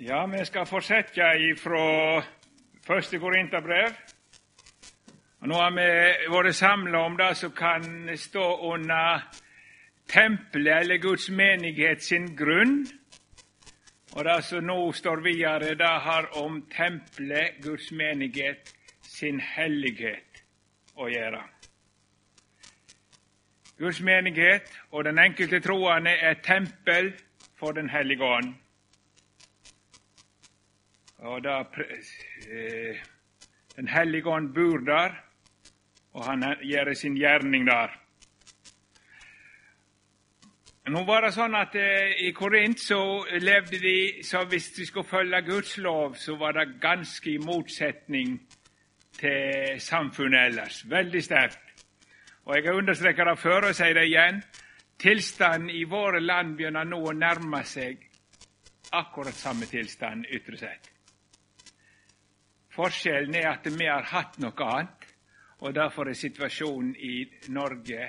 Ja, vi skal fortsette fra første Korinterbrev. Nå har vi vært samla om det som kan stå under tempelet eller Guds menighet sin grunn. Og det som nå står videre, det har om tempelet, Guds menighet, sin hellighet å gjøre. Guds menighet og den enkelte troende er tempel for Den hellige ånd. Og da, eh, Den hellige ånd bor der, og han gjør sin gjerning der. Nå var det sånn at eh, I Korint så levde de så hvis de skulle følge Guds lov, så var det ganske i motsetning til samfunnet ellers. Veldig sterkt. Og Jeg har understreket det før og sier det igjen. Tilstanden i våre land begynner nå å nærme seg akkurat samme tilstand ytre sett. Forskjellen er at vi har hatt noe annet, og derfor er situasjonen i Norge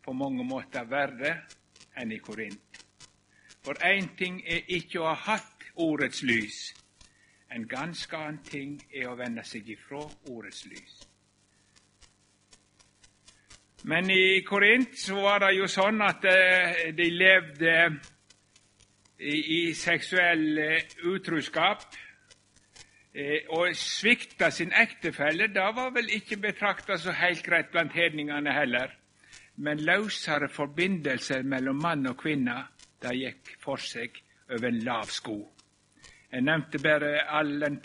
på mange måter verre enn i Korint. For én ting er ikke å ha hatt ordets lys. En ganske annen ting er å vende seg ifra ordets lys. Men i Korint så var det jo sånn at eh, de levde i, seksuell utruskap. Eh, og svikta sin ektefelle, det var vel ikke betrakta så helt greit blant hedningene heller. Men løsere forbindelser mellom mann og kvinne, det gikk for seg over en lav sko. Jeg nevnte bare all den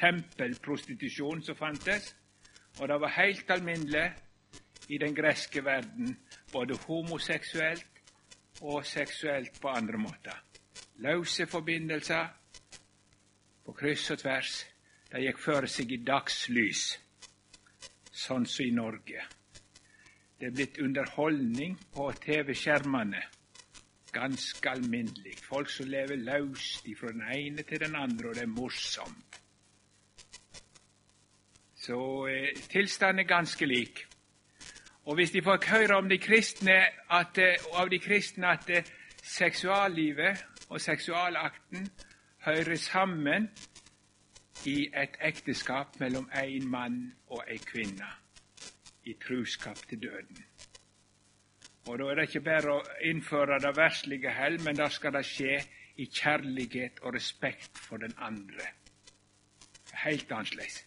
tempelprostitusjonen som fantes, og det var helt alminnelig i den greske verden, både homoseksuelt og seksuelt på andre måter. Løse forbindelser på kryss og tvers. De gikk for seg i dagslys, sånn som i Norge. Det er blitt underholdning på TV-skjermene. Ganske alminnelig. Folk som lever løst fra den ene til den andre, og det er morsomt. Så eh, tilstanden er ganske lik. Og hvis de får høre om de kristne at, av de kristne at seksuallivet og seksualakten hører sammen i et ekteskap mellom en mann og en kvinne, i truskap til døden. Og Da er det ikke bare å innføre det verslige hell, men da skal det skje i kjærlighet og respekt for den andre. Helt annerledes.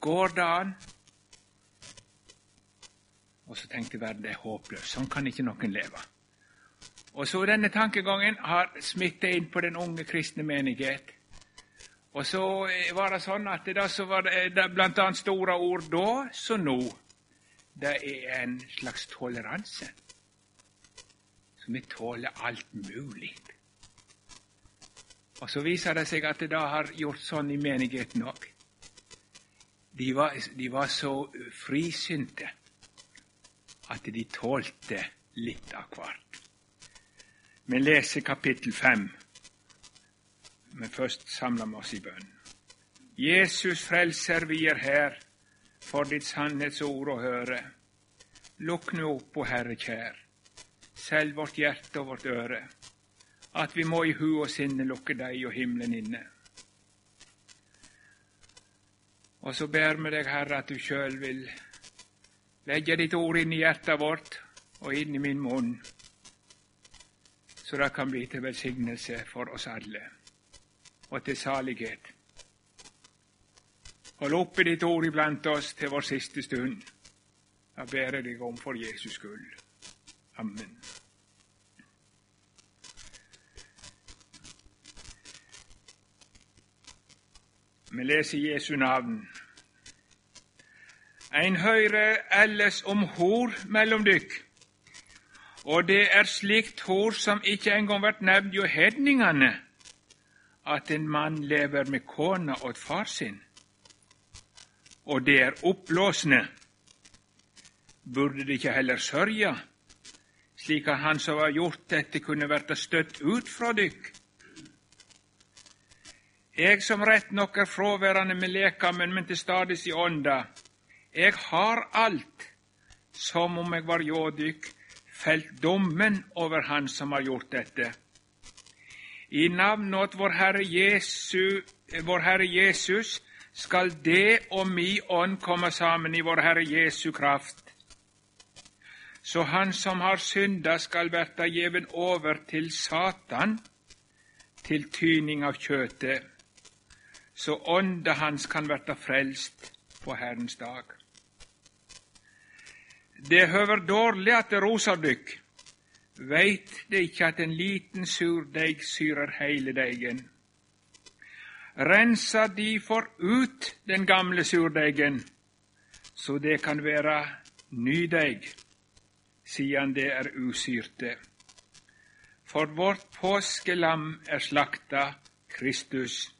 Går det an og så tenkte verden det er håpløst. Sånn kan ikke noen leve. Og så Denne tankegangen har smittet inn på den unge kristne menighet. Og så var det sånn at det som var det blant annet store ord da, så nå, det er en slags toleranse. Så vi tåler alt mulig. Og så viser det seg at det da har gjort sånn i menigheten òg. De, de var så frisynte at de tålte litt av hvert. Vi leser kapittel fem, men først samler vi oss i bønn. Jesus Frelser, vi er her for ditt sannhetsord å høre. Lukk nå opp, o Herre kjær, selv vårt hjerte og vårt øre, at vi må i hu og sinne lukke deg og himmelen inne. Og så ber vi deg, Herre, at du sjøl vil legge ditt ord inn i hjertet vårt og inn i min munn, så det kan bli til velsignelse for oss alle og til salighet. Hold oppe ditt ord iblant oss til vår siste stund. Da ber jeg deg om for Jesus skyld. Amen. Vi leser Jesu navn. Ein høyrer elles om hor mellom dykk, og det er slikt hor som ikkje engang vert nevnt jo hedningane, at en mann lever med kona og far sin, og det er oppblåsende, Burde det ikke heller sørge, slik at han som har gjort dette, kunne verta støtt ut fra dykk? Eg som rett nok er fråværande med lekamen, men til stades i ånda, Eg har alt, som om eg var hjå felt dommen over han som har gjort dette. I navn åt vår Herre, Jesu, vår Herre Jesus skal det og mi ånd komme sammen i vår Herre Jesu kraft. Så han som har synda, skal verta gjeven over til Satan, til tyning av kjøtet, så ånda hans kan verta frelst på Herrens dag. Det høver dårlig at det roser dykk. Veit det ikkje at en liten surdeig syrer heile deigen? Rensa difor ut den gamle surdeigen, så det kan være ny deig, sidan det er usyrte. For vårt påskelam er slakta, Kristus.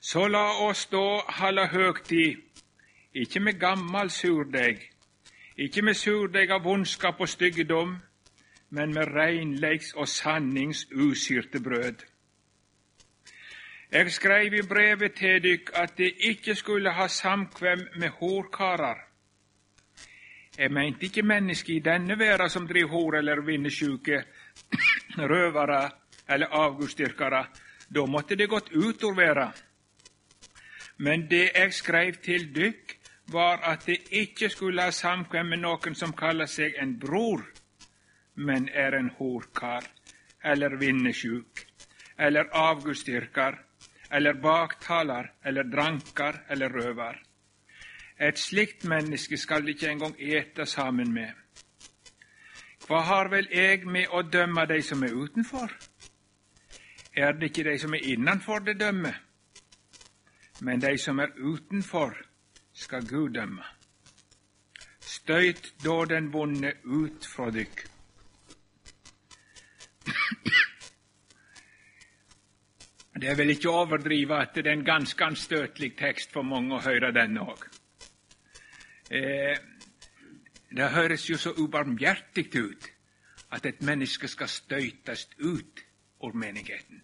Så la oss da holde høgtid, ikke med gammal surdeig, ikkje med surdeig av vondskap og styggedom, men med reinleiks og sannings usyrte brød. Jeg skreiv i brevet til dykk at de ikke skulle ha samkvem med horkarar. Jeg meinte ikke menneske i denne verda som driv hor eller vinnesjuke, røvere eller avgudsdyrkere. Da måtte det gått utover verda. Men det jeg skreiv til dykk, var at de ikke skulle ha samkvem med noen som kaller seg en bror, men er en horkar eller vinnesjuk eller avgudsdyrker eller baktalar eller drankar eller røvar. Et slikt menneske skal de ikke engang ete sammen med. Hva har vel eg med å dømme de som er utenfor? Er det ikke de som er innanfor det dømmer? Men de som er utenfor, skal Gud dømme. Støyt da den vonde ut fra dykk. Det er vel ikke å overdrive at det er en ganske anstøtelig tekst for mange å høre denne òg. Eh, det høres jo så ubarmhjertig ut at et menneske skal støytes ut av menigheten.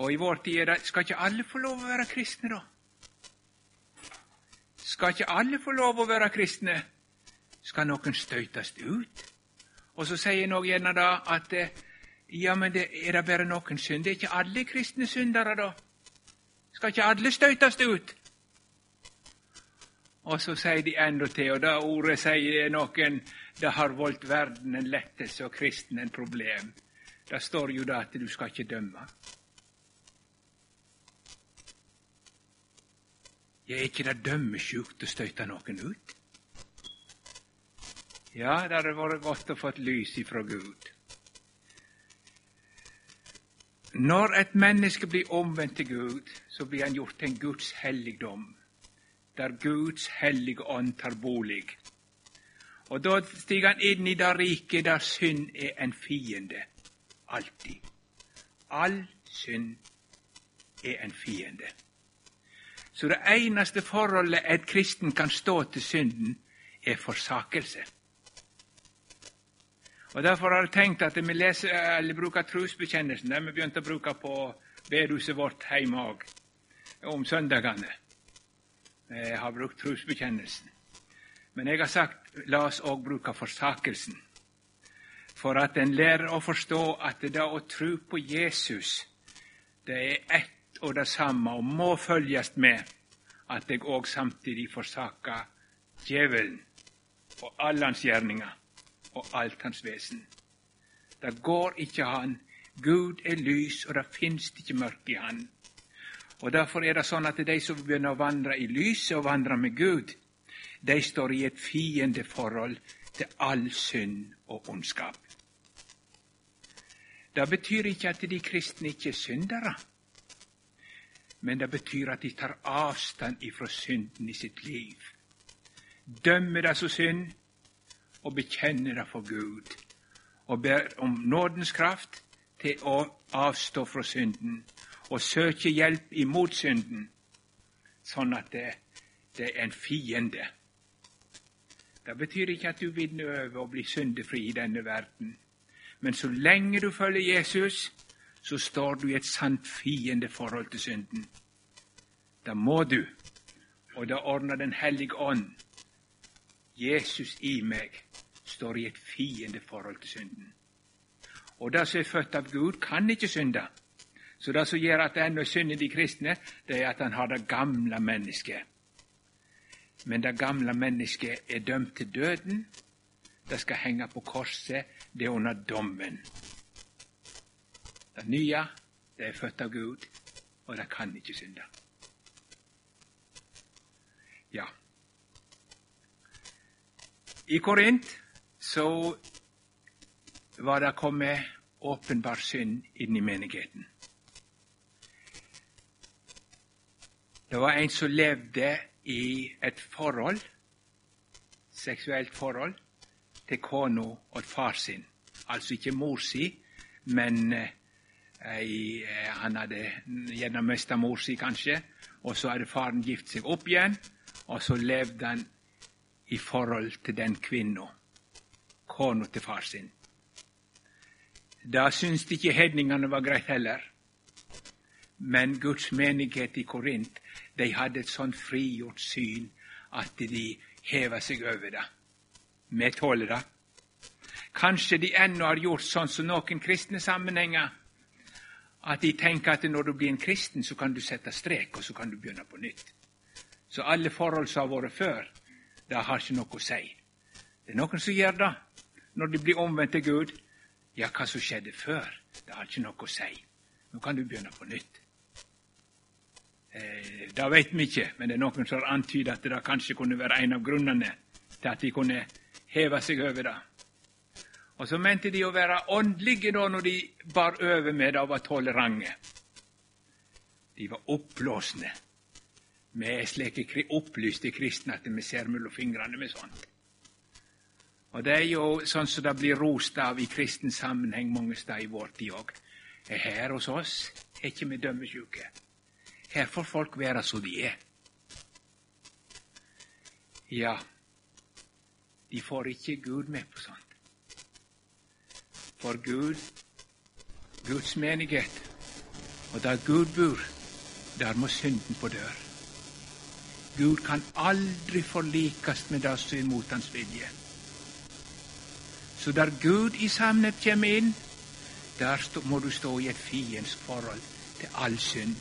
Og i vår tid er skal ikke alle få lov å være kristne, da? Skal ikke alle få lov å være kristne? Skal noen støytes ut? Og så sier noen gjerne da at eh, ja, men det, er det bare noen synd? Det er ikke alle kristne syndere, da? Skal ikke alle støytes ut? Og så sier de til, og det ordet sier noen det har voldt verden en lettelse og kristen en problem. Det står jo da at du skal ikke dømme. Ja, er ikke det dømmesjukt å støyte noen ut? Ja, det hadde vært godt å få et lys ifra Gud. Når et menneske blir omvendt til Gud, så blir han gjort til en Guds helligdom, der Guds hellige ånd tar bolig. Og da stiger han inn i det riket der synd er en fiende. Alltid. All synd er en fiende. Så det eneste forholdet et kristen kan stå til synden, er forsakelse. Og Derfor har jeg tenkt at vi leser, eller bruker trosbekjennelsen. Den vi begynte å bruke på bedehuset vårt hjemme òg, om søndagene. Jeg har brukt trosbekjennelsen. Men jeg har sagt la oss òg bruke forsakelsen. For at en lærer å forstå at det å tro på Jesus, det er ett og det samme og må følges med at jeg òg samtidig forsaker djevelen og alle hans gjerninger og alt hans vesen. Det går ikke han. Gud er lys, og det finst ikke mørke i Han. Og Derfor er det sånn at de som begynner å vandre i lyset og vandre med Gud, de står i et fiendeforhold til all synd og ondskap. Det betyr ikke at de kristne ikke er syndere, men det betyr at de tar avstand ifra synden i sitt liv. Dømmer det som synd, og bekjenner det for Gud, og ber om nådens kraft til å avstå fra synden og søke hjelp imot synden, sånn at det, det er en fiende. Det betyr ikke at du vinner over å bli syndefri i denne verden, men så lenge du følger Jesus, så står du i et sant fiendeforhold til synden. Da må du, og da ordner Den hellige ånd Jesus i meg står i et fiendeforhold til synden. Og det som er født av Gud, kan ikke synde. Så det som gjør at det ennå synder de kristne, det er at han har det gamle mennesket. Men det gamle mennesket er dømt til døden. Det skal henge på korset. Det er under dommen. Det nye, det er født av Gud, og det kan ikke synde. Ja. I Korint så var det kommet åpenbar synd inn i menigheten. Det var en som levde i et forhold, seksuelt forhold, til kona og far sin. Altså ikke mor si, men ei, eh, han hadde gjerne mista mor si, kanskje. Og så hadde faren gift seg opp igjen, og så levde han i forhold til den kvinna, kona til far sin. Da syntes ikke hedningene var greit heller. Men Guds menighet i Korint de hadde et sånn frigjort syn at de heva seg over det. Vi tåler det. Kanskje de ennå har gjort sånn som noen kristne sammenhenger, at de tenker at når du blir en kristen, så kan du sette strek, og så kan du begynne på nytt. Så alle forhold som har vært før, det har ikke noe å si. Det er noen som gjør det når de blir omvendt til Gud. Ja, hva som skjedde før, det har ikke noe å si. Nå kan du begynne på nytt. Eh, det vet vi ikke, men det er noen som har antydet at det kanskje kunne være en av grunnene til at de kunne heve seg over det. Og så mente de å være åndelige da når de bar over med det og var tolerante. De var oppblåsne. Vi er slike opplyste kristne at vi ser mellom fingrene med sånt. Og Det er jo sånn som det blir rost av i kristen sammenheng mange steder i vår tid òg. Her hos oss er ikke vi dømmesjuke. Her får folk være som de er. Ja, de får ikke Gud med på sånt. For Gud, Guds menighet, og der Gud bor, der må synden på dør. Gud kan aldri forlikes med det som er imot hans vilje. Så der Gud i sannhet kommer inn, der må du stå i et fiendsk forhold til all synd.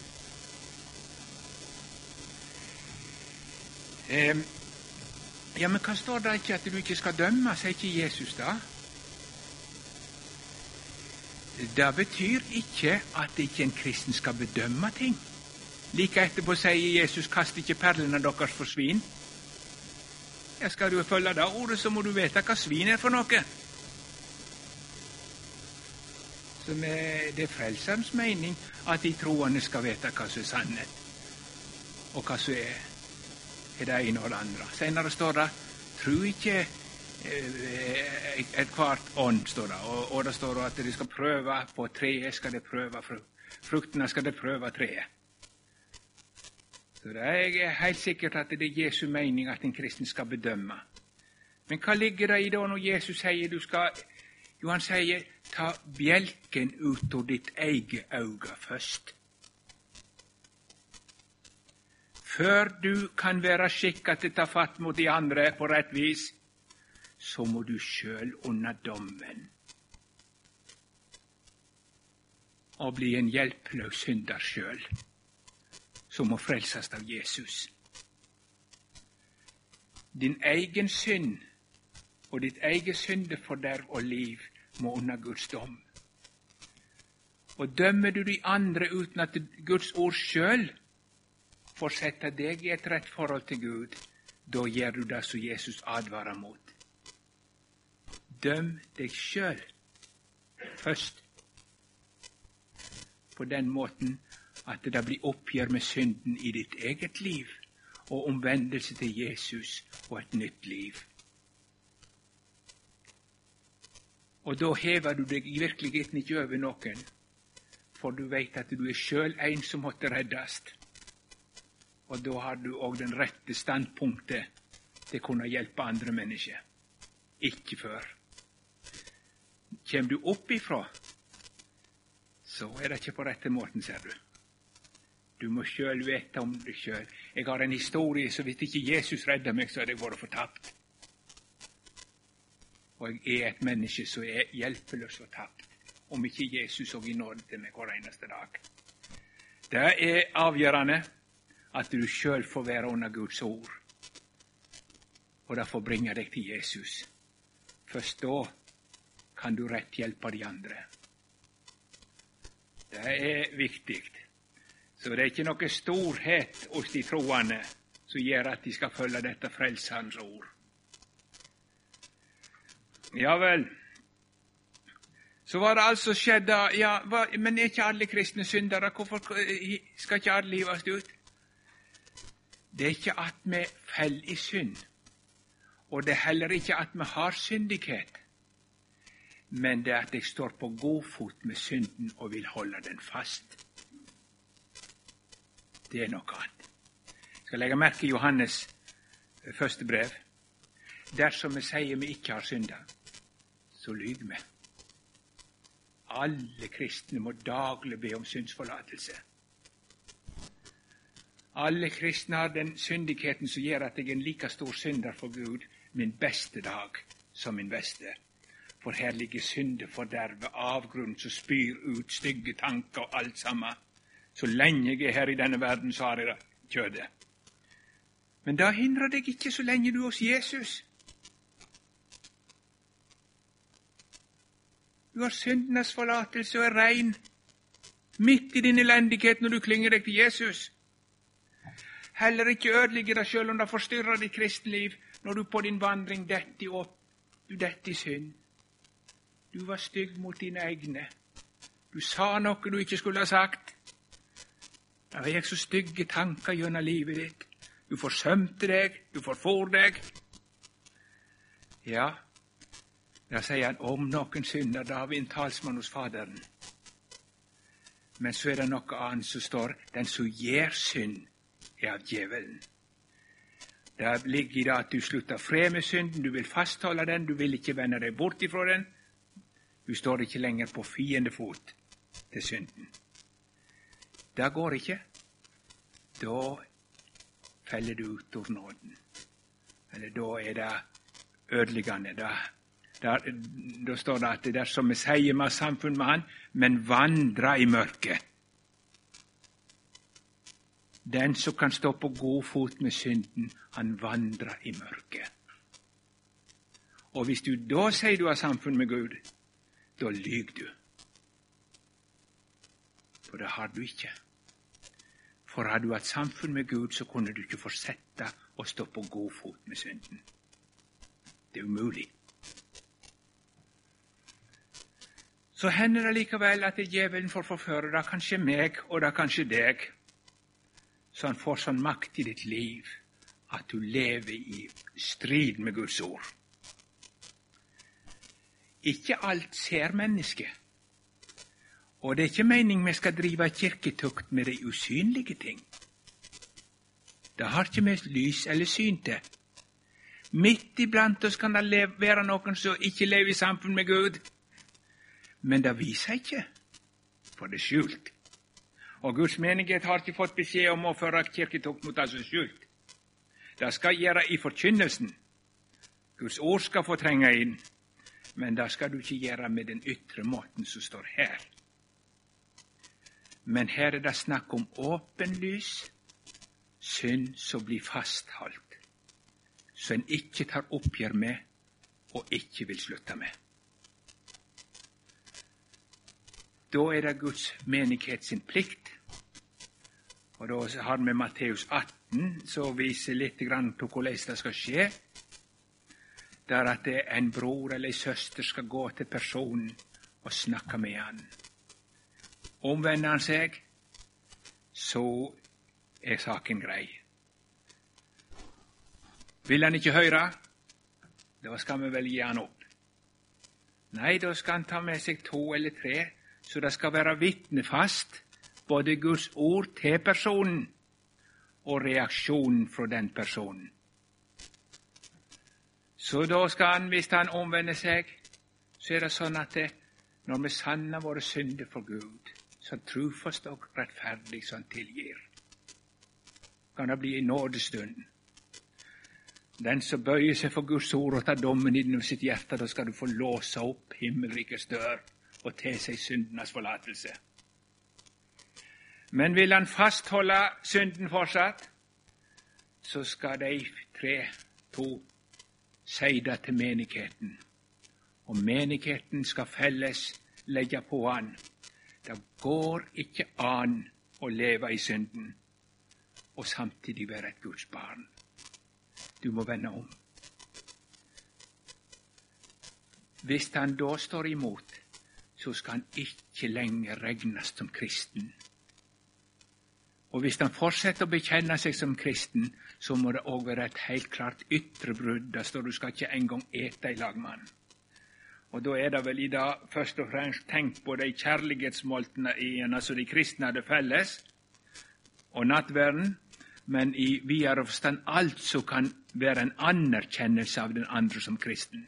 Eh, ja, men hva står det ikke at du ikke skal dømme, sier ikke Jesus da? Det betyr ikke at ikke en kristen skal bedømme ting. Like etterpå sier Jesus 'kast ikke perlene deres for svin'. Ja, Skal du følge det ordet, så må du vite hva svin er for noe. Så Det er Frelserens mening at de troende skal vite hva som er sannhet, og hva som er er det ene og det andre. Senere står det tru ikke ethvert ånd, står det. Og, og det står at de skal prøve på treet, skal de prøve fruktene skal de prøve treet. Så det er helt sikkert at det er Jesu mening at en kristen skal bedømme. Men hva ligger det i da når Jesus sier du skal Jo, han sier ta bjelken ut av ditt eget øye først. Før du kan være skikka til å ta fatt mot de andre på rett vis, så må du sjøl under dommen og bli en hjelpeløs synder sjøl, som må frelses av Jesus. Din egen synd og ditt eget syndeforderv og liv må under Guds dom. Og dømmer du de andre uten at Guds ord sjøl får sette deg i et rett forhold til Gud, da gjør du det som Jesus advarer mot. Døm deg sjøl først, på den måten at det blir oppgjør med synden i ditt eget liv, og omvendelse til Jesus og et nytt liv. Og da hever du deg i virkeligheten ikke over noen, for du veit at du er sjøl en som måtte reddast. Og da har du òg den rette standpunktet til å kunne hjelpe andre mennesker. Ikke før. Kjem du opp ifra, så er det ikke på rette måten, ser du. Du må sjøl vite om deg sjøl. Jeg har en historie, så hvis ikke Jesus redder meg, så hadde jeg vært fortapt. Og jeg er et menneske som er hjelpeløs og tapt. om ikke Jesus òg i nåde til meg hver eneste dag. Det er avgjørende at du sjøl får være under Guds ord, og det får bringe deg til Jesus. Først da kan du rett hjelpe de andre. Det er viktig. Så det er ikke noe storhet hos de troende som gjør at de skal følge dette Frelserens ord. Ja vel. Så var det altså skjedd ja, Men er ikke alle kristne syndere? Hvorfor skal ikke alle hives ut? Det er ikke at vi faller i synd, og det er heller ikke at vi har syndighet, men det er at jeg står på god fot med synden og vil holde den fast. Det er noe annet. Jeg skal legge merke i Johannes eh, første brev. Dersom vi sier vi ikke har synda, så lyver vi. Alle kristne må daglig be om syndsforlatelse. Alle kristne har den syndigheten som gjør at jeg er en like stor synder for Gud min beste dag som min beste. For her ligger syndefordervet, avgrunn som spyr ut stygge tanker og alt sammen. Så lenge jeg er her i denne verden, så har jeg det kjødet. Men det hindrer deg ikke så lenge du er hos Jesus. Du har syndenes forlatelse og er rein midt i din elendighet når du klynger deg til Jesus. Heller ikke ødelegge deg sjøl om det forstyrrer ditt kristenliv når du på din vandring detter opp, du detter i synd. Du var stygg mot dine egne. Du sa noe du ikke skulle ha sagt. Det var så stygge tanker gjennom livet ditt. Du forsømte deg, du forfor deg. Ja, der sier han om noen synder, da har vi en talsmann hos Faderen. Men så er det noe annet som står den som gjør synd, er av djevelen. Det ligger i det at du slutter fred med synden, du vil fastholde den, du vil ikke vende deg bort ifra den. Du står ikke lenger på fiendefot til synden. Det går ikke. Da feller du ut av nåden. Eller da er det ødeleggende. Da, da, da står det at dersom vi sier vi har samfunn med Han, men vandrer i mørket, den som kan stå på god fot med synden, han vandrer i mørket. Og hvis du da sier du har samfunn med Gud, da lyver du. For det har du ikke. For hadde du hatt samfunn med Gud, så kunne du ikke fortsette å stå på god fot med synden. Det er umulig. Så hender det likevel at djevelen får forføre da kanskje meg, og da kanskje deg så han får sånn makt i ditt liv at du lever i strid med Guds ord. Ikke alt ser mennesket. Og det er ikke mening vi skal drive kirketukt med de usynlige ting. Det har ikke vi lys eller syn til. Midt iblant oss kan det være noen som ikke lever i samfunn med Gud. Men det viser ikke, for det er skjult. Og Guds menighet har ikke fått beskjed om å føre kirketukt mot det som skjult. Det skal gjøre i forkynnelsen. Guds ord skal få trenge inn, men det skal du ikke gjøre med den ytre måten som står her. Men her er det snakk om åpenlys, synd som blir fastholdt, som en ikke tar oppgjør med og ikke vil slutte med. Da er det Guds menighet sin plikt. Og Da har vi Matteus 18, som viser litt hvordan det skal skje. Der at en bror eller en søster skal gå til personen og snakke med han. Omvender han seg, så er saken grei. Vil han ikke høre, da skal vi vel gi han opp. Nei, da skal han ta med seg to eller tre så det skal være vitnefast, både Guds ord til personen og reaksjonen fra den personen. Så da skal han, hvis han omvender seg, så er det sånn at det, når vi sanner våre synder for Gud, så trufast og rettferdig som han tilgir, kan det bli i nådestund. Den som bøyer seg for Guds ord og tar dommen innom sitt hjerte, da skal du få låse opp himmelrikets dør og til seg syndenes forlatelse. Men vil han fastholde synden fortsatt, så skal de tre, to, si det til menigheten. Og menigheten skal felles legge på han. Det går ikke an å leve i synden og samtidig være et Guds barn. Du må vende om. Hvis han da står imot, så skal han ikke lenger regnes som kristen. Og hvis han fortsetter å bekjenne seg som kristen, så må det òg være et helt klart ytre brudd. Det står du skal ikke engang ete i lag med han. Og da er det vel i dag først og fremst tenkt på de kjærlighetsmåltidene som de kristne hadde felles, og nattverden, men i videre forstand alt som kan være en anerkjennelse av den andre som kristen.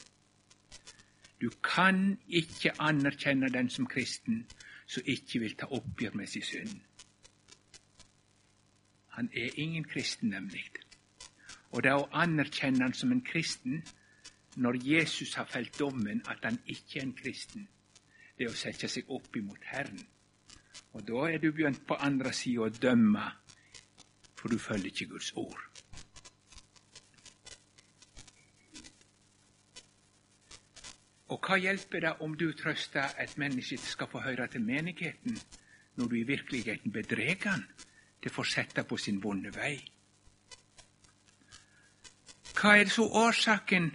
Du kan ikke anerkjenne den som kristen som ikke vil ta oppgjør med sin synd. Han er ingen kristen, nemlig. Og det å anerkjenne han som en kristen når Jesus har felt dommen at han ikke er en kristen, det er å sette seg opp imot Herren. Og da er du begynt på andre sida å dømme, for du følger ikke Guds ord. Og hva hjelper det om du trøster et menneske som skal få høre til menigheten, når du i virkeligheten bedreger han til å fortsette på sin vonde vei? Hva er så årsaken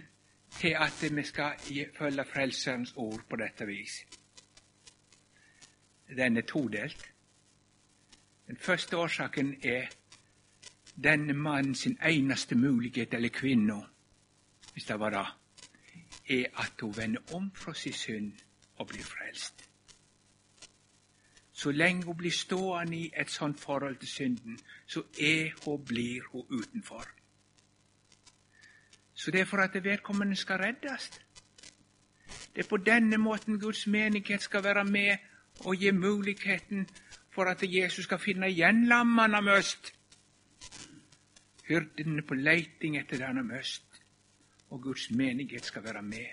til at vi skal følge Frelserens ord på dette vis? Den er todelt. Den første årsaken er denne mannen sin eneste mulighet, eller kvinna, hvis det var det er at hun vender om fra sin synd og blir frelst. Så lenge hun blir stående i et sånt forhold til synden, så er hun, blir hun utenfor. Så det er for at vedkommende skal reddes. Det er på denne måten Guds menighet skal være med og gi muligheten for at Jesus skal finne igjen lammene av øst. Hyrdene på leiting etter denne møst og Guds menighet skal være med.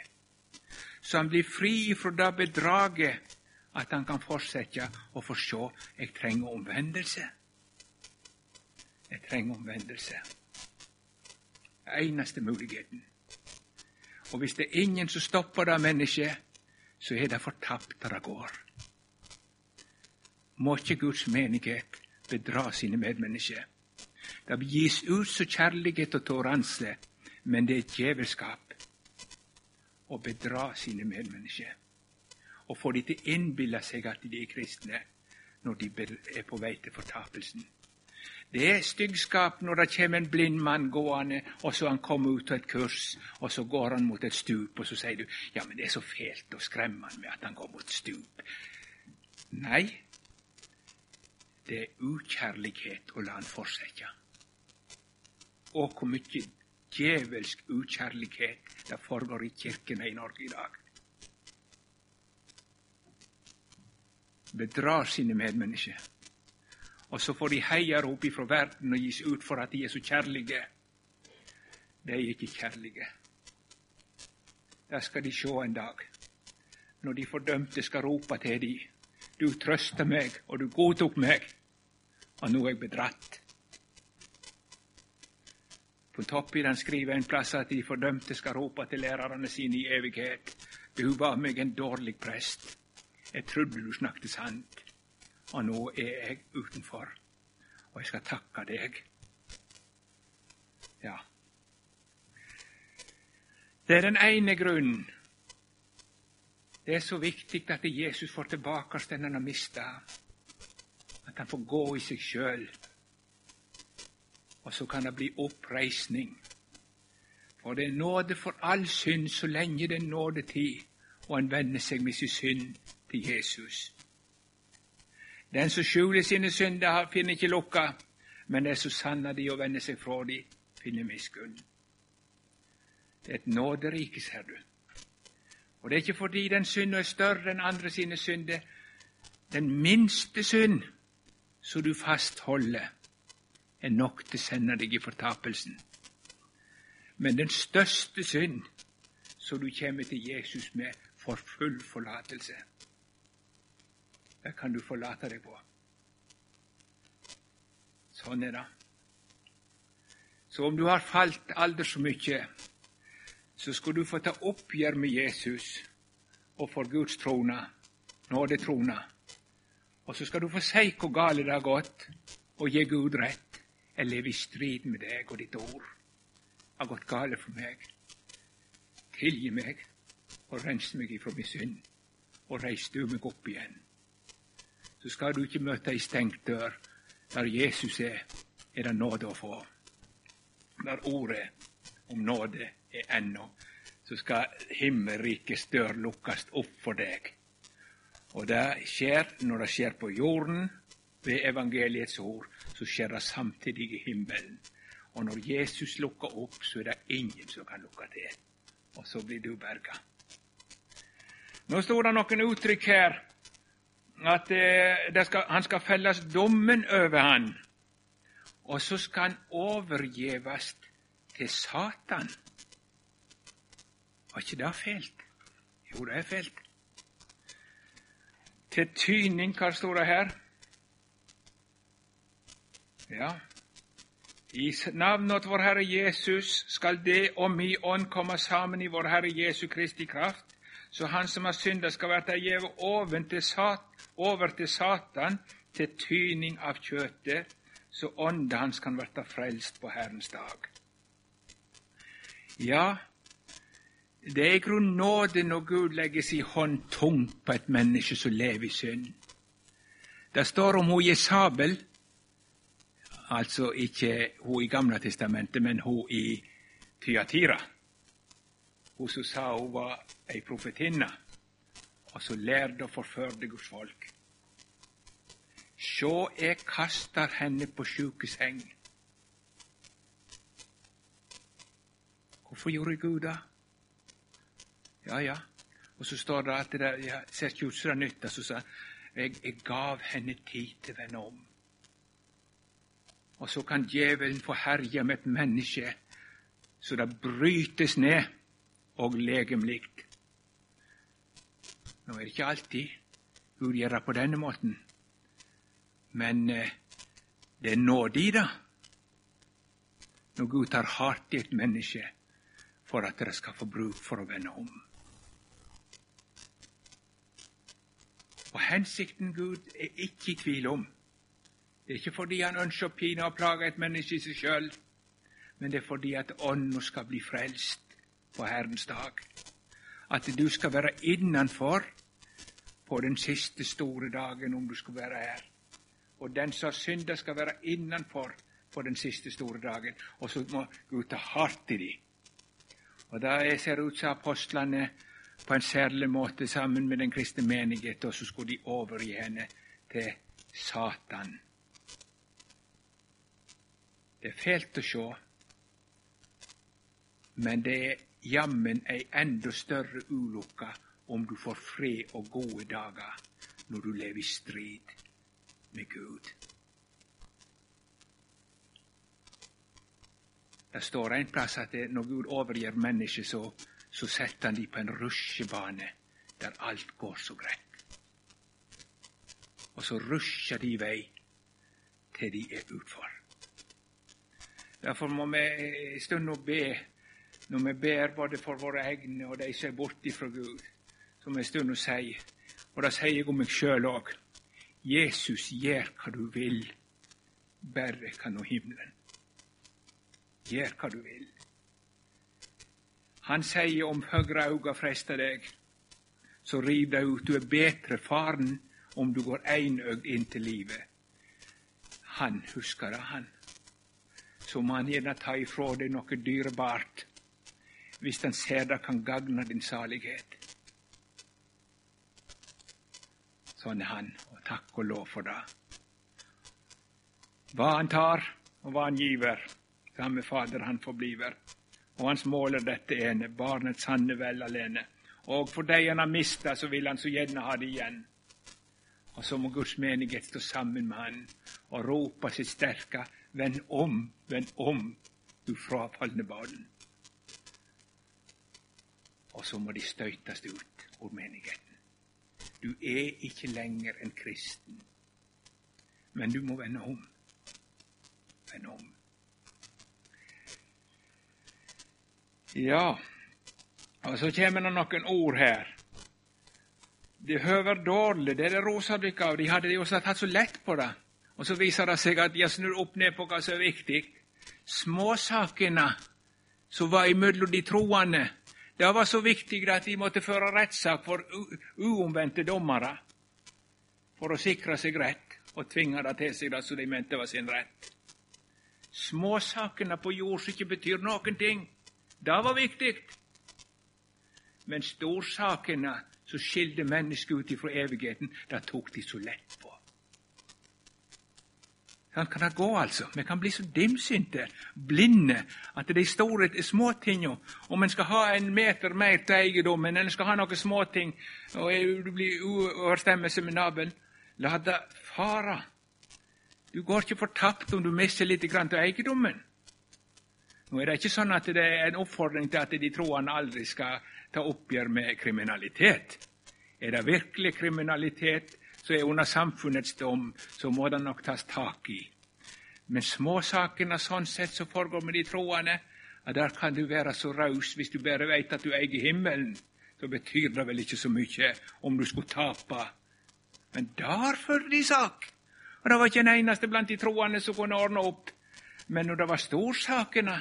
Så han blir fri fra det bedraget at han kan fortsette å få se jeg trenger omvendelse. Jeg trenger omvendelse. Eneste muligheten. Og hvis det er ingen som stopper det mennesket, så er det fortapt det går. Må ikke Guds menighet bedra sine medmennesker. Det gis ut så kjærlighet og toleranse men det er djevelskap å bedra sine medmennesker og få de til å innbille seg at de er kristne når de er på vei til fortapelsen. Det er styggskap når det kommer en blind mann gående, og så han kommer ut av et kurs, og så går han mot et stup, og så sier du ja, men det er så fælt skremme han med at han går mot stup. Nei, det er ukjærlighet å la han fortsette. Og hvor mye djevelsk ukjærlighet det foregår i kirkene i Norge i dag. Bedrar sine medmennesker. Og så får de heiarop ifra verden og gis ut for at de er så kjærlige. De er ikke kjærlige. Det skal de sjå en dag, når de fordømte skal rope til de. Du trøsta meg, og du godtok meg, og nå er jeg bedratt. På topp i den skriver en plass at de fordømte skal rope til lærerne sine i evighet. Du var meg en dårlig prest. Jeg trodde du snakket sant, og nå er jeg utenfor. Og jeg skal takke deg. Ja. Det er den ene grunnen. Det er så viktig at Jesus får tilbake den han har mista. At han får gå i seg sjøl og så kan det bli oppreisning. For det er nåde for all synd så lenge det er nådetid, og en vender seg med sin synd til Jesus. Den som skjuler sine synder, finner ikke lukka, men den som sanna de og vender seg fra de, finner miskunn. Det er et nåderike, ser du. Og det er ikke fordi den synda er større enn andre sine synder. Den minste synd som du fastholder, er nok til å sende deg i fortapelsen. Men den største synd som du kommer til Jesus med, får full forlatelse. Det kan du forlate deg på. Sånn er det. Så om du har falt aldri så mye, så skal du få ta oppgjør med Jesus og for Guds trone, nådetrone. Og så skal du få si hvor galt det har gått, og gi Gud rett. Jeg lever i strid med deg og ditt ord. Det har gått galt for meg. Tilgi meg og rens meg ifra min synd, og reis du meg opp igjen. Så skal du ikke møte ei stengt dør. Der Jesus er, er det nåde å få. Der ordet om nåde er ennå, så skal himmelrikets dør lukkast opp for deg. Og det skjer når det skjer på jorden, ved evangeliets ord, så skjer det samtidig i himmelen. Og når Jesus lukker opp, så er det ingen som kan lukke til. Og så blir du berga. Nå står det noen uttrykk her at eh, skal, han skal felles dommen over han, og så skal han overgjeves til Satan. Var ikke det fælt? Jo, det er fælt. Til tyning, hva står det her? Ja, i navnet vår Herre Jesus skal det og mi ånd komme sammen i vår Herre Jesu Kristi kraft, så han som har synda, skal verta gjeve over til, sat, over til Satan til tyning av kjøtet, så ånda hans kan verta frelst på Herrens dag. Ja, det er i grunnen nåde når Gud legger si hånd tungt på et menneske som lever i synd. Det står om hun Jesabel, altså ikke hun i Gamle testamentet, men hun i Tyatira. Hun som sa hun var ei profetinne, og så lærde og forførde Guds folk. Sjå, jeg kaster henne på sjukeseng. Hvorfor gjorde Gud det? Ja, ja. Og så står det at det ja, ser ikke ut som det nytter. Så sa jeg, jeg gav henne tid til å vende om. Og så kan djevelen få herje med et menneske så det brytes ned og legemlig. Nå er det ikke alltid Gud gjør det på denne måten, men eh, det er nåde i det når Gud tar hardt i et menneske for at det skal få bruk for å vende om. Og hensikten Gud er ikke i tvil om. Det er ikke fordi han ønsker å pine og plage et menneske i seg sjøl, men det er fordi at ånden skal bli frelst på Herrens dag. At du skal være innenfor på den siste store dagen, om du skal være her. Og den som har synda, skal være innenfor på den siste store dagen. Og så må Gud ta hardt i dem. Og da ser det ut som apostlene på en særlig måte sammen med den kristne menighet, og så skulle de overgi henne til Satan. Det er fælt å sjå, men det er jammen ei enda større ulykke om du får fred og gode dager når du lever i strid med Gud. Det står en plass at når Gud overgir mennesket, så, så setter han dem på en rusjebane der alt går så greit. Og så rusjer de i vei til de er utfor. Derfor må vi en stund nå be når vi ber både for våre egne og de som er borte fra Gud, som en stund å si, og det sier jeg om meg sjøl òg, Jesus gjør hva du vil, bare kan nå himmelen. Gjør hva du vil. Han sier om høyre auga freistar deg, så riv deg ut. Du er betre faren om du går einøgd inn til livet. Han husker det, han. Så må han gjerne ta ifrå deg noe dyrebart hvis han ser det kan gagne din salighet. Sånn er han, og takk og lov for det. Hva han tar, og hva han giver, samme Fader han forbliver. Og hans mål er dette ene, barnets sanne vel alene. Og for de han har mista, så vil han så gjerne ha det igjen. Og så må Guds menighet stå sammen med han og rope sitt sterke Vend om, vend om, du frafalne barn og så må de støytes ut av menigheten. Du er ikke lenger en kristen, men du må vende om. Vende om. Ja, og så kommer det noen ord her. Det høver dårlig, det er det rosa dere av. De hadde jo tatt så lett på det. Og så viser det seg at har snudd opp ned på hva som er viktig. Småsakene som var imellom de troende, det var så viktig at de måtte føre rettssak for uomvendte dommere for å sikre seg rett og tvinge det til seg det som de mente var sin rett. Småsakene på jord som ikke betyr noen ting, det var viktig. Men storsakene som skilte mennesket ut ifra evigheten, det tok de så lett på. Sånn kan det gå, altså. Vi kan bli så dimsynte, blinde, at de store småtinga Om en skal ha en meter mer til eiendommen, eller skal ha noen småting, og du blir uoverstemmelse med naboen la det fare. Du går ikke fortapt om du mister litt til eiendommen. Nå er det ikke sånn at det er en oppfordring til at de troende aldri skal ta oppgjør med kriminalitet. Er det virkelig kriminalitet som er under samfunnets dom, så må det nok tas tak i. Men småsakene sånn sett som foregår med de troende, at der kan du være så raus hvis du bare veit at du eier himmelen. Så betyr det vel ikke så mye om du skulle tape. Men der førte de sak. Og det var ikke en eneste blant de troende som kunne ordne opp. Men når det var storsakene,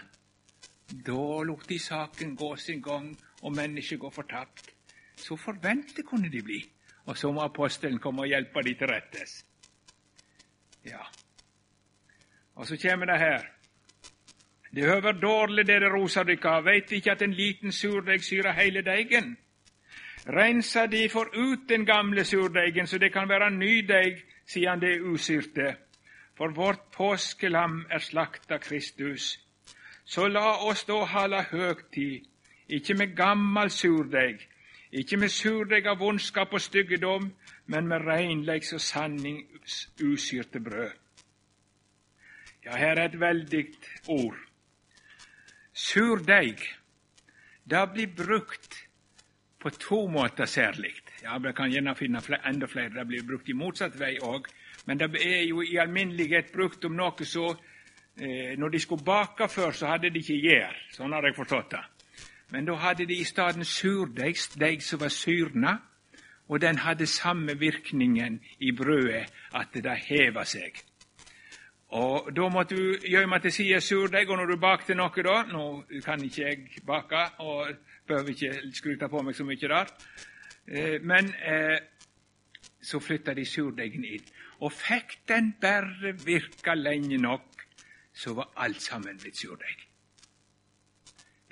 da lot de saken gå sin gang, og mennesket gå fortapt. Så forventet kunne de bli. Og så må apostelen komme og hjelpe dem til rettes. Ja. Og så kommer det her. Det høver dårlig dere roser dykka, veit ikke at en liten surdeig syrer heile deigen? Rensa de for ut den gamle surdeigen, så det kan være ny deig, siden det er usyrte. For vårt påskelam er slakta Kristus. Så la oss da hala høgtid, ikke med gammal surdeig, ikke med surdeig av vondskap og styggedom, men med reinleiks og sannings usyrte brød. Ja, her er et veldig ord. Surdeig, det blir brukt på to måter særlig. Ja, Vi kan gjerne finne enda flere. Det blir brukt i motsatt vei òg. Men det er jo i alminnelighet brukt om noe så eh, Når de skulle bake før, så hadde de ikke gjær. Sånn har jeg forstått det. Men da hadde de i stedet surdeig, deig som var syrna, og den hadde samme virkningen i brødet, at det heva seg. Og Da måtte du gjøre til side surdeig, og når du bakte noe da Nå kan ikke jeg bake, og behøver ikke skryte på meg så mye der. Eh, men eh, så flytta de surdeigen inn. Og fikk den bare virka lenge nok, så var alt sammen blitt surdeig.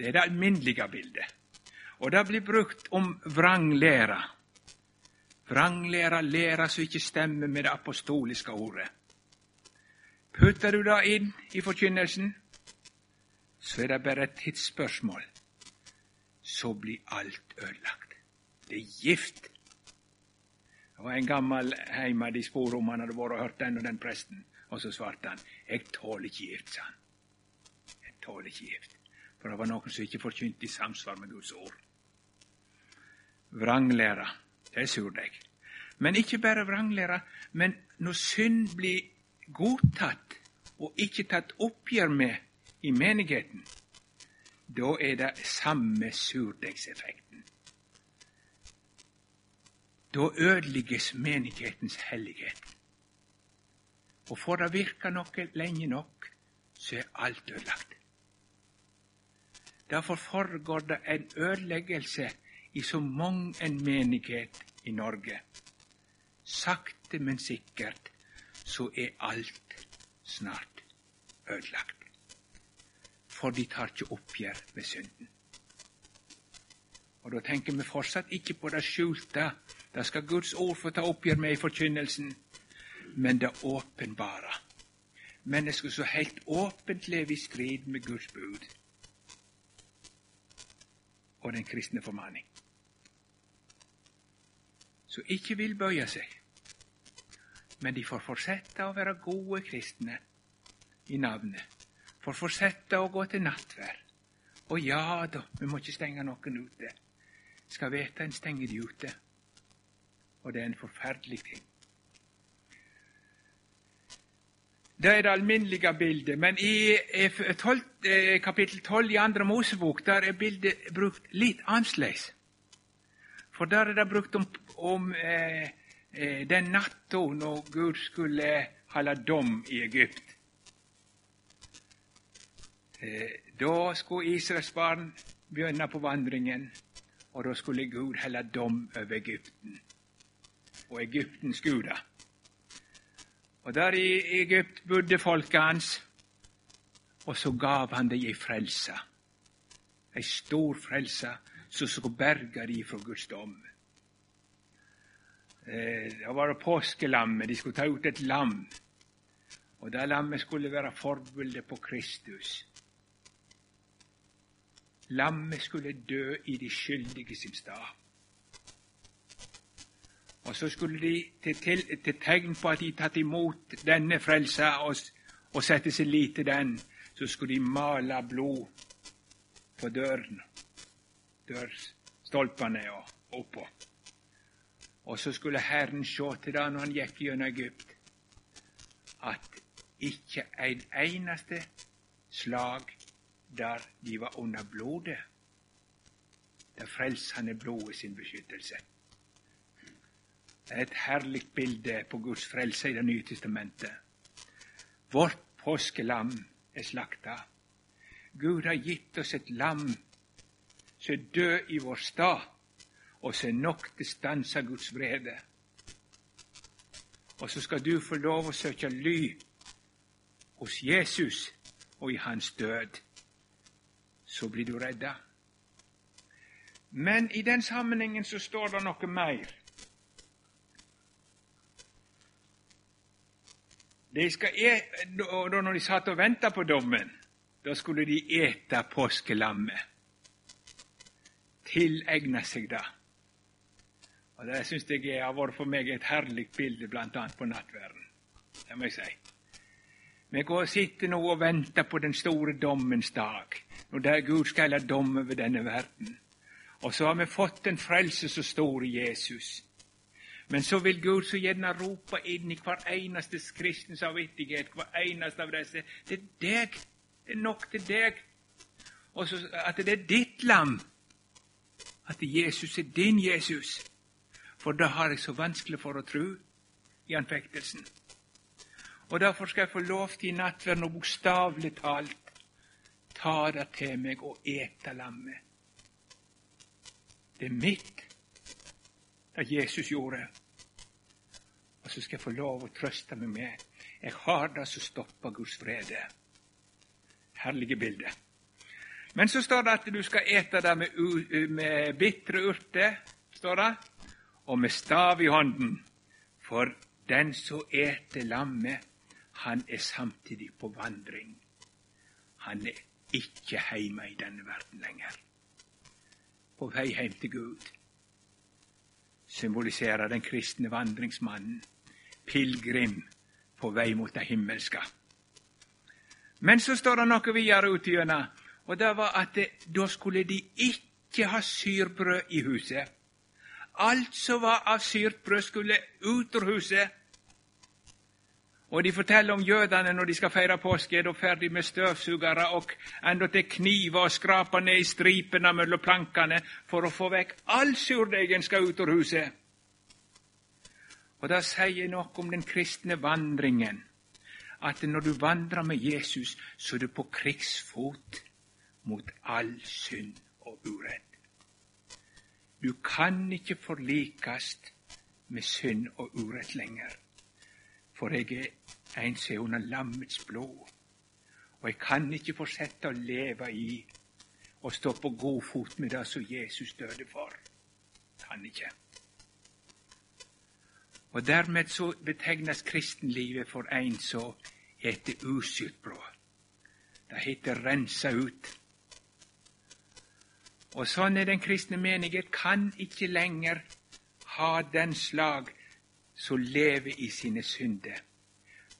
Det er det alminnelige bildet. Og det blir brukt om vranglæra. Vranglæra, læra som ikke stemmer med det apostoliske ordet. Putter du det inn i forkynnelsen, så er det bare et tidsspørsmål. Så blir alt ødelagt. Det er gift. Det var en gammel heimad i spurte om han hadde vært og hørt den og den presten, og så svarte han 'Jeg tåler ikke gift', sa han. Jeg tåler ikke gift. For det var noen som ikke forkynte i samsvar med Guds ord. Vranglæra, det er surdeig. Men ikke bare vranglæra, men når synd blir godtatt og ikke tatt oppgjør med i menigheten, da er det samme surdeigseffekten. Da ødelegges menighetens hellighet. Og får det virke noe lenge nok, så er alt ødelagt. Derfor foregår det en ødeleggelse i så mang en menighet i Norge. Sakte, men sikkert så er alt snart ødelagt. For de tar ikke oppgjør med synden. Og Da tenker vi fortsatt ikke på det skjulte. Det skal Guds ord få ta oppgjør med i forkynnelsen. Men det åpenbare. Mennesker som helt åpent lever i strid med Guds bud og den kristne formaning. Som ikke vil bøye seg, men de får fortsette å være gode kristne i navnet. Får fortsette å gå til nattverd. Og ja da, vi må ikke stenge noen ute. Skal vite en stenger de ute. Og det er en forferdelig ting. Det er det alminnelige bildet. Men i 12, eh, kapittel 12 i andre Mosebok der er bildet brukt litt annerledes. For der er det brukt om, om eh, eh den natta når Gud skulle holde dom i Egypt. Eh, da skulle Israels barn begynne på vandringen, og da skulle Gud holde dom over Egypten og Egyptens guder. Og der i Egypt bodde folket hans, og så gav han dem ei frelse. Ei stor frelse som skulle berge dem fra Guds dom. Eh, det var påskelammet. De skulle ta ut et lam. Og det lammet skulle være forbildet på Kristus. Lammet skulle dø i de skyldige sin stad. Og så skulle de til, til, til tegn på at de tatt imot denne frelsa og, og sette sin lit til den, så skulle de male blod på døren, dørstolpene og oppå. Og så skulle Herren se til det når han gikk gjennom Egypt, at ikke en eneste slag der de var under blodet. Der frelsende blodet sin beskyttelse. Er et herlig bilde på Guds frelse i Det nye testamentet. Vårt påskelam er slakta. Gud har gitt oss et lam som er død i vår stad, og som er nok til å stanse Guds vrede. Og så skal du få lov å søke ly hos Jesus og i hans død så blir du redda. Men i den sammenhengen så står det noe mer. De skal e da når de satt og venta på dommen, da skulle de ete påskelammet. Tilegne seg det. Og Det syns jeg har vært for meg et herlig bilde, bl.a. på nattverden. Det må jeg si. Vi går og sitter nå og venter på den store dommens dag når der Gud skal ha dom over denne verden. Og så har vi fått en frelse så stor i Jesus. Men så vil Gud så gjerne rope inn i hver eneste kristens samvittighet, hver eneste av disse Det er deg. Det er nok til deg. Og så at det er ditt lam. At Jesus er din Jesus. For det har jeg så vanskelig for å tro i anfektelsen. Og derfor skal jeg få lov til i nattverden og bokstavelig talt ta det til meg og ete lammet. Det er mitt, det Jesus gjorde. Og så skal jeg få lov å trøste meg med jeg har det som stopper Guds frede. Herlige bilde. Men så står det at du skal ete det med, med bitre urter, står det, og med stav i hånden. For den som eter lammet, han er samtidig på vandring. Han er ikke hjemme i denne verden lenger. På vei hjem til Gud symboliserer den kristne vandringsmannen pilegrim på vei mot det himmelske. Men så står det noe videre ut gjennom, og det var at det, da skulle de ikke ha syrbrød i huset. Alt som var av syrt brød, skulle ut av huset og de forteller om jødene når de skal feire påske, er de ferdig med støvsugere og endatil kniver og skraper ned i stripene mellom plankene for å få vekk all surdeigen skal ut av huset. Og Det sier noe om den kristne vandringen, at når du vandrer med Jesus, så er du på krigsfot mot all synd og urett. Du kan ikke forlikes med synd og urett lenger for jeg er en som er under lammets blod. Og jeg kan ikke fortsette å leve i og stå på god fot med det som Jesus døde for. Kan ikke. Og dermed så betegnes kristenlivet for en som eter usyrt brød. Det heter rensa ut. Og sånn er den kristne menighet kan ikke lenger ha den slag som lever i sine synder.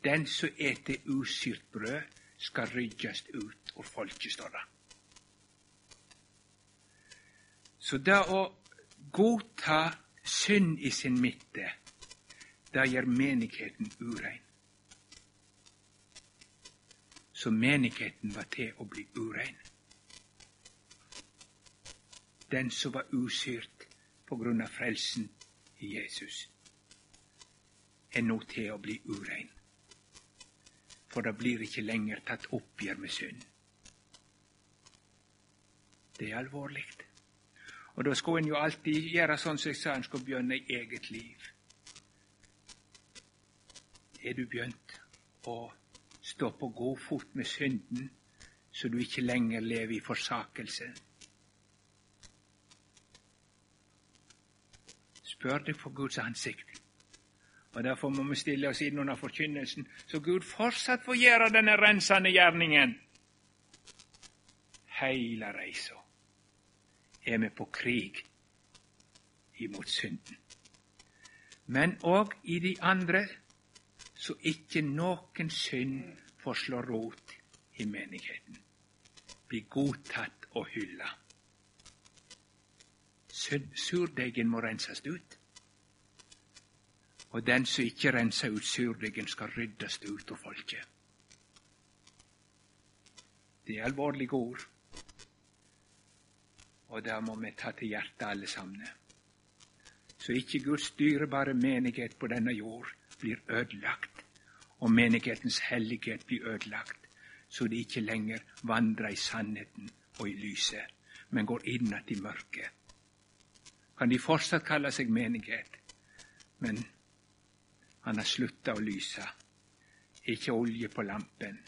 Den som eter usyrt brød, skal ryddast ut og folket, står det. Så det å godta synd i sin midte, det gjør menigheten urein. Så menigheten var til å bli urein. Den som var usyrt på grunn av frelsen i Jesus, er nå til å bli urein. For det blir ikke lenger tatt oppgjør med synd. Det er alvorlig. Og da skulle en jo alltid gjøre sånn som jeg sa, en skulle begynne i eget liv. Er du begynt å stå på god fot med synden, så du ikke lenger lever i forsakelse? Spør deg for Guds ansikt. Og Derfor må vi stille oss inn under forkynnelsen, så Gud fortsatt får gjøre denne rensende gjerningen. Heile reisa er vi på krig imot synden. Men òg i de andre, så ikke noen synd får slå rot i menigheten. Bli godtatt og hylla. Surdeigen må renses ut. Og den som ikke renser ut surdeigen, skal ryddast ut av folket. Det er alvorlige ord, og det må vi ta til hjertet alle sammen. Så ikke Guds dyrebare menighet på denne jord blir ødelagt, og menighetens hellighet blir ødelagt, så de ikke lenger vandrer i sannheten og i lyset, men går inn i mørket. Kan de fortsatt kalle seg menighet, men han har slutta å lyse. Ikke olje på lampen.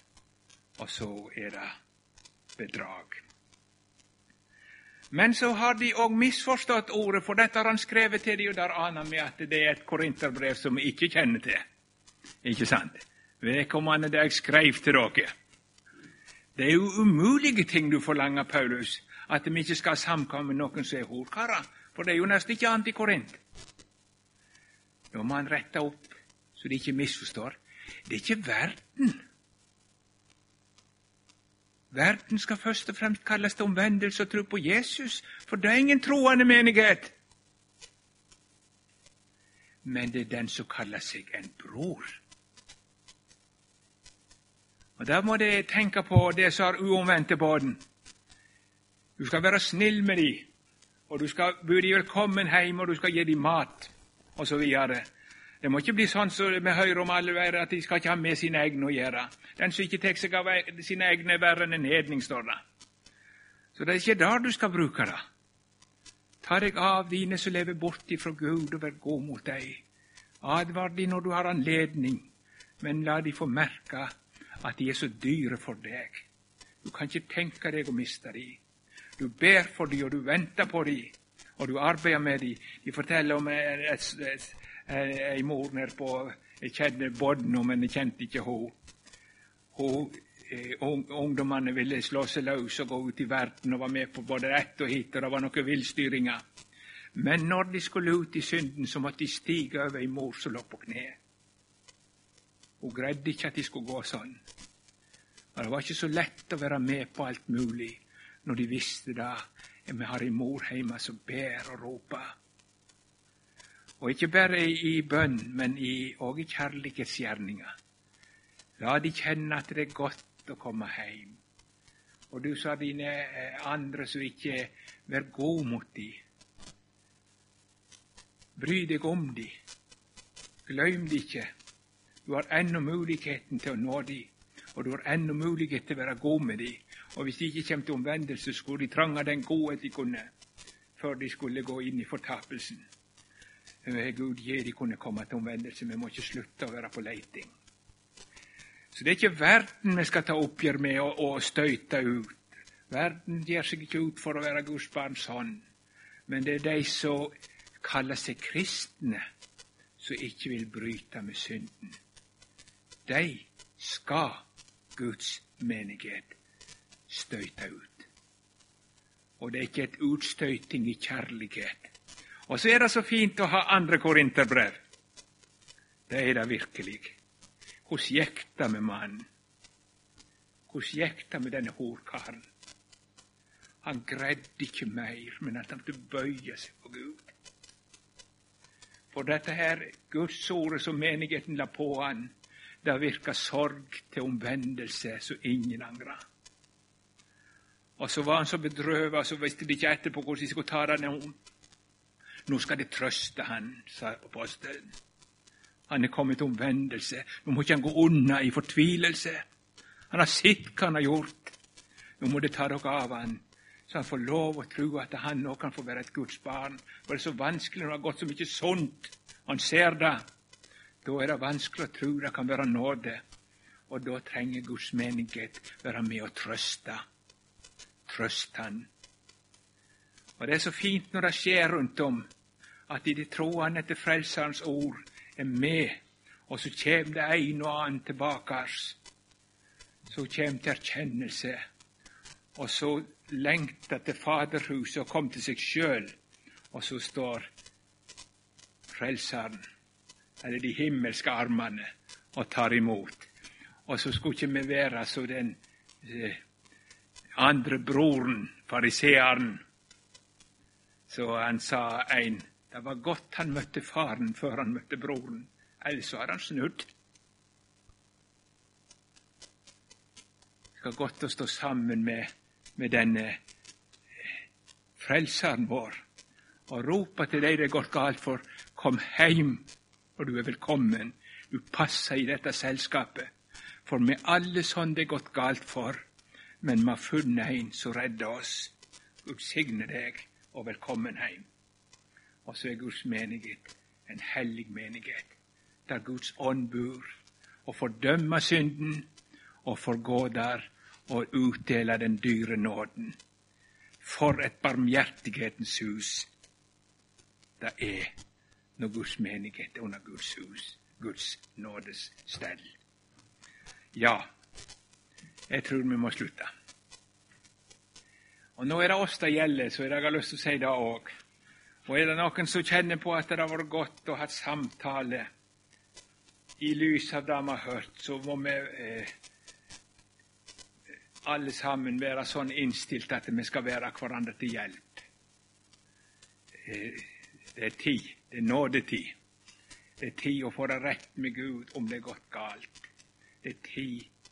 Og så er det bedrag. Men så har de òg misforstått ordet, for dette har han skrevet til dem, og der aner vi at det er et korinterbrev som vi ikke kjenner til. Ikke sant? Vedkommende det jeg skrev til dere. Det er jo umulige ting du forlanger, Paulus, at vi ikke skal samkomme med noen som er horkarer, for det er jo nesten ikke annet i. Da må han rette opp så de ikke misforstår. Det er ikke verden. Verden skal først og fremst kalles til omvendelse og tro på Jesus, for det er ingen troende menighet. Men det er den som kaller seg en bror. Og Da må de tenke på det som har uomvendte båten. Du skal være snill med dem, og du skal by dem velkommen hjem, og du skal gi dem mat, osv. Det må ikke bli sånn som vi hører om alle veier, at de skal ikke ha med sine egne å gjøre. Den som ikke tar seg av sine egne, er verre enn en hedning, står det. Så det er ikke der du skal bruke det. Ta deg av dine som lever bort ifra Gud, og vær god mot deg. Advar de når du har anledning, men la de få merke at de er så dyre for deg. Du kan ikke tenke deg å miste de. Du ber for de, og du venter på de, og du arbeider med de. De forteller om et, et, et ei mor nede på Jeg kjente Bodno, men jeg kjente ikke henne. Eh, ungdommene ville slå seg løs og gå ut i verden og var med på både ett og hit, og det var noen villstyringer. Men når de skulle ut i synden, så måtte de stige over ei mor som lå på kne. Hun greide ikke at de skulle gå sånn. Og Det var ikke så lett å være med på alt mulig når de visste det. vi har ei mor hjemme som ber og roper. Og ikke bare i bønn, men òg i, i kjærlighetsgjerninger. La de kjenne at det er godt å komme hjem. Og du sa dine eh, andre som ikke vær god mot de. Bry deg om de. Glem de ikke. Du har ennå muligheten til å nå de, og du har ennå mulighet til å være god med de. Og hvis de ikke kommer til omvendelse, skulle de trange den godhet de kunne, før de skulle gå inn i fortapelsen. Gud gi de kunne komme til omvendelse. Vi må ikke slutte å være på leiting. Så det er ikke verden vi skal ta oppgjør med og, støyte ut. Verden gir seg ikke ut for å være Guds barn sånn. Men det er de som kaller seg kristne, som ikke vil bryte med synden. De skal Guds menighet støyte ut. Og det er ikke et utstøyting i kjærlighet. Og så er det så fint å ha andre korinterbrev. Det er det virkelig. Hvordan gikk det med mannen? Hvordan gikk det med denne horkaren? Han greide ikke mer, men at han måtte bøye seg for Gud. For dette her Gudsordet som menigheten la på han, det virka sorg til omvendelse så ingen angra. Og så var han så bedrøva, så visste de ikke etterpå hvordan de skulle ta det nå. Skal de trøste han, sa apostelen. Han er kommet til omvendelse. Nå må ikke han gå unna i fortvilelse. Han har sett hva han har gjort. Nå må det ta dere av han, så han får lov å tro at han nå kan få være et Guds barn. For det er så vanskelig når det har gått så mye sunt. Han ser det. Da er det vanskelig å tro det kan være nåde. Og da trenger Guds menighet være med og trøste. Trøst Han. Og Det er så fint når det skjer rundt om, at de troende etter Frelserens ord er med, og så kommer det en og annen tilbake. Så kommer til erkjennelse, og så lengter til Faderhuset og kommer til seg sjøl, og så står Frelseren, eller de himmelske armene, og tar imot. Og så skulle ikke vi være så den eh, andre broren, fariseeren, så han sa ein det var godt han møtte faren før han møtte broren, ellers hadde han snudd. Det skal godt å stå sammen med, med denne frelseren vår og rope til deg det gått galt for, kom heim, og du er velkommen. Du passer i dette selskapet. For med alle sånn det er gått galt for, men vi har funnet en som redder oss. Gud signe deg og velkommen hjem. Og så er Guds menighet en hellig menighet, der Guds ånd bor og fordømmer synden og får gå der og utdele den dyre nåden. For et barmhjertighetens hus det er når Guds menighet er under Guds hus, Guds nådes stell. Ja, jeg tror vi må slutte. Og Nå er det oss det gjelder, så jeg har lyst til å si det òg. Og er det noen som kjenner på at det har vært godt å ha samtale i lys av det vi har hørt, så må vi eh, alle sammen være sånn innstilt at vi skal være hverandre til hjelp. Eh, det er tid. Det er nådetid. Det er tid å få det rett med Gud om det er gått galt. Det er tid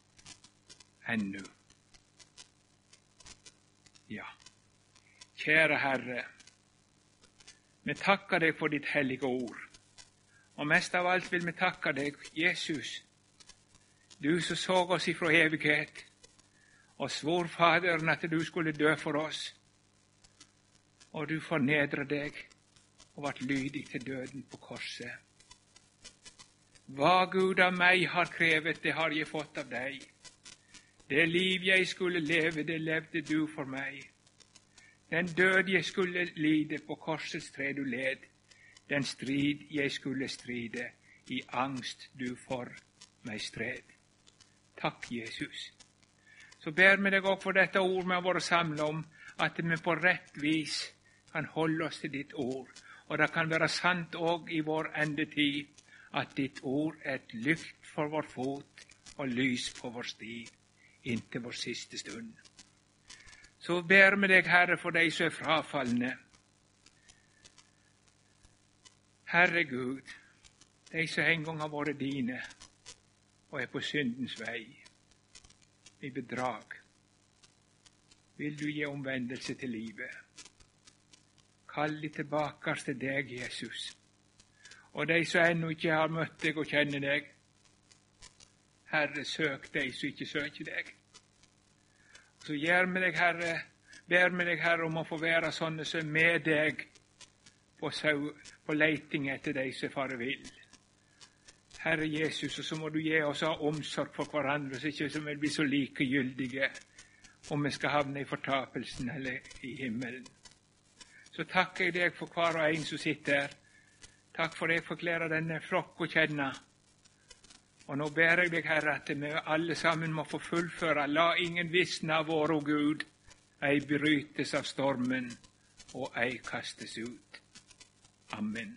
ennå. Ja. Kjære Herre, vi takker deg for ditt hellige ord. Og mest av alt vil vi takke deg, Jesus, du som så oss ifra evighet, og svor Faderen at du skulle dø for oss. Og du fornedra deg og vart lydig til døden på korset. Hva Gud av meg har krevet, det har jeg fått av deg. Det liv jeg skulle leve, det levde du for meg. Den død jeg skulle lide, på korsets tre du led. Den strid jeg skulle stride, i angst du for meg stred. Takk, Jesus. Så ber vi deg òg for dette ord vi har vært samla om, at vi på rett vis kan holde oss til ditt ord. Og det kan være sant òg i vår endetid at ditt ord er et lykt for vår fot og lys på vår sti inntil vår siste stund. Så ber vi deg, Herre, for de som er frafalne. Herre Gud, de som en gang har vært dine og er på syndens vei, i bedrag, vil du gi omvendelse til livet. Kall de tilbake til deg, Jesus. Og de som ennå ikke har møtt deg og kjenner deg, Herre, søk deg som ikke søker deg. Så gjør vi deg, Herre, ber vi deg, Herre, om å få være sånne som er med deg på, på leiting etter deg som fare vil. Herre Jesus, og så må du gi oss av omsorg for hverandre, så ikke vi blir så likegyldige om vi skal havne i fortapelsen eller i himmelen. Så takker jeg deg for hver og en som sitter her. Takk for at jeg får klære denne flokk å kjenne. Og nå ber jeg deg, Herre, at vi alle sammen må få fullføre. La ingen visne av vår, og Gud. Ei brytes av stormen, og ei kastes ut. Amen.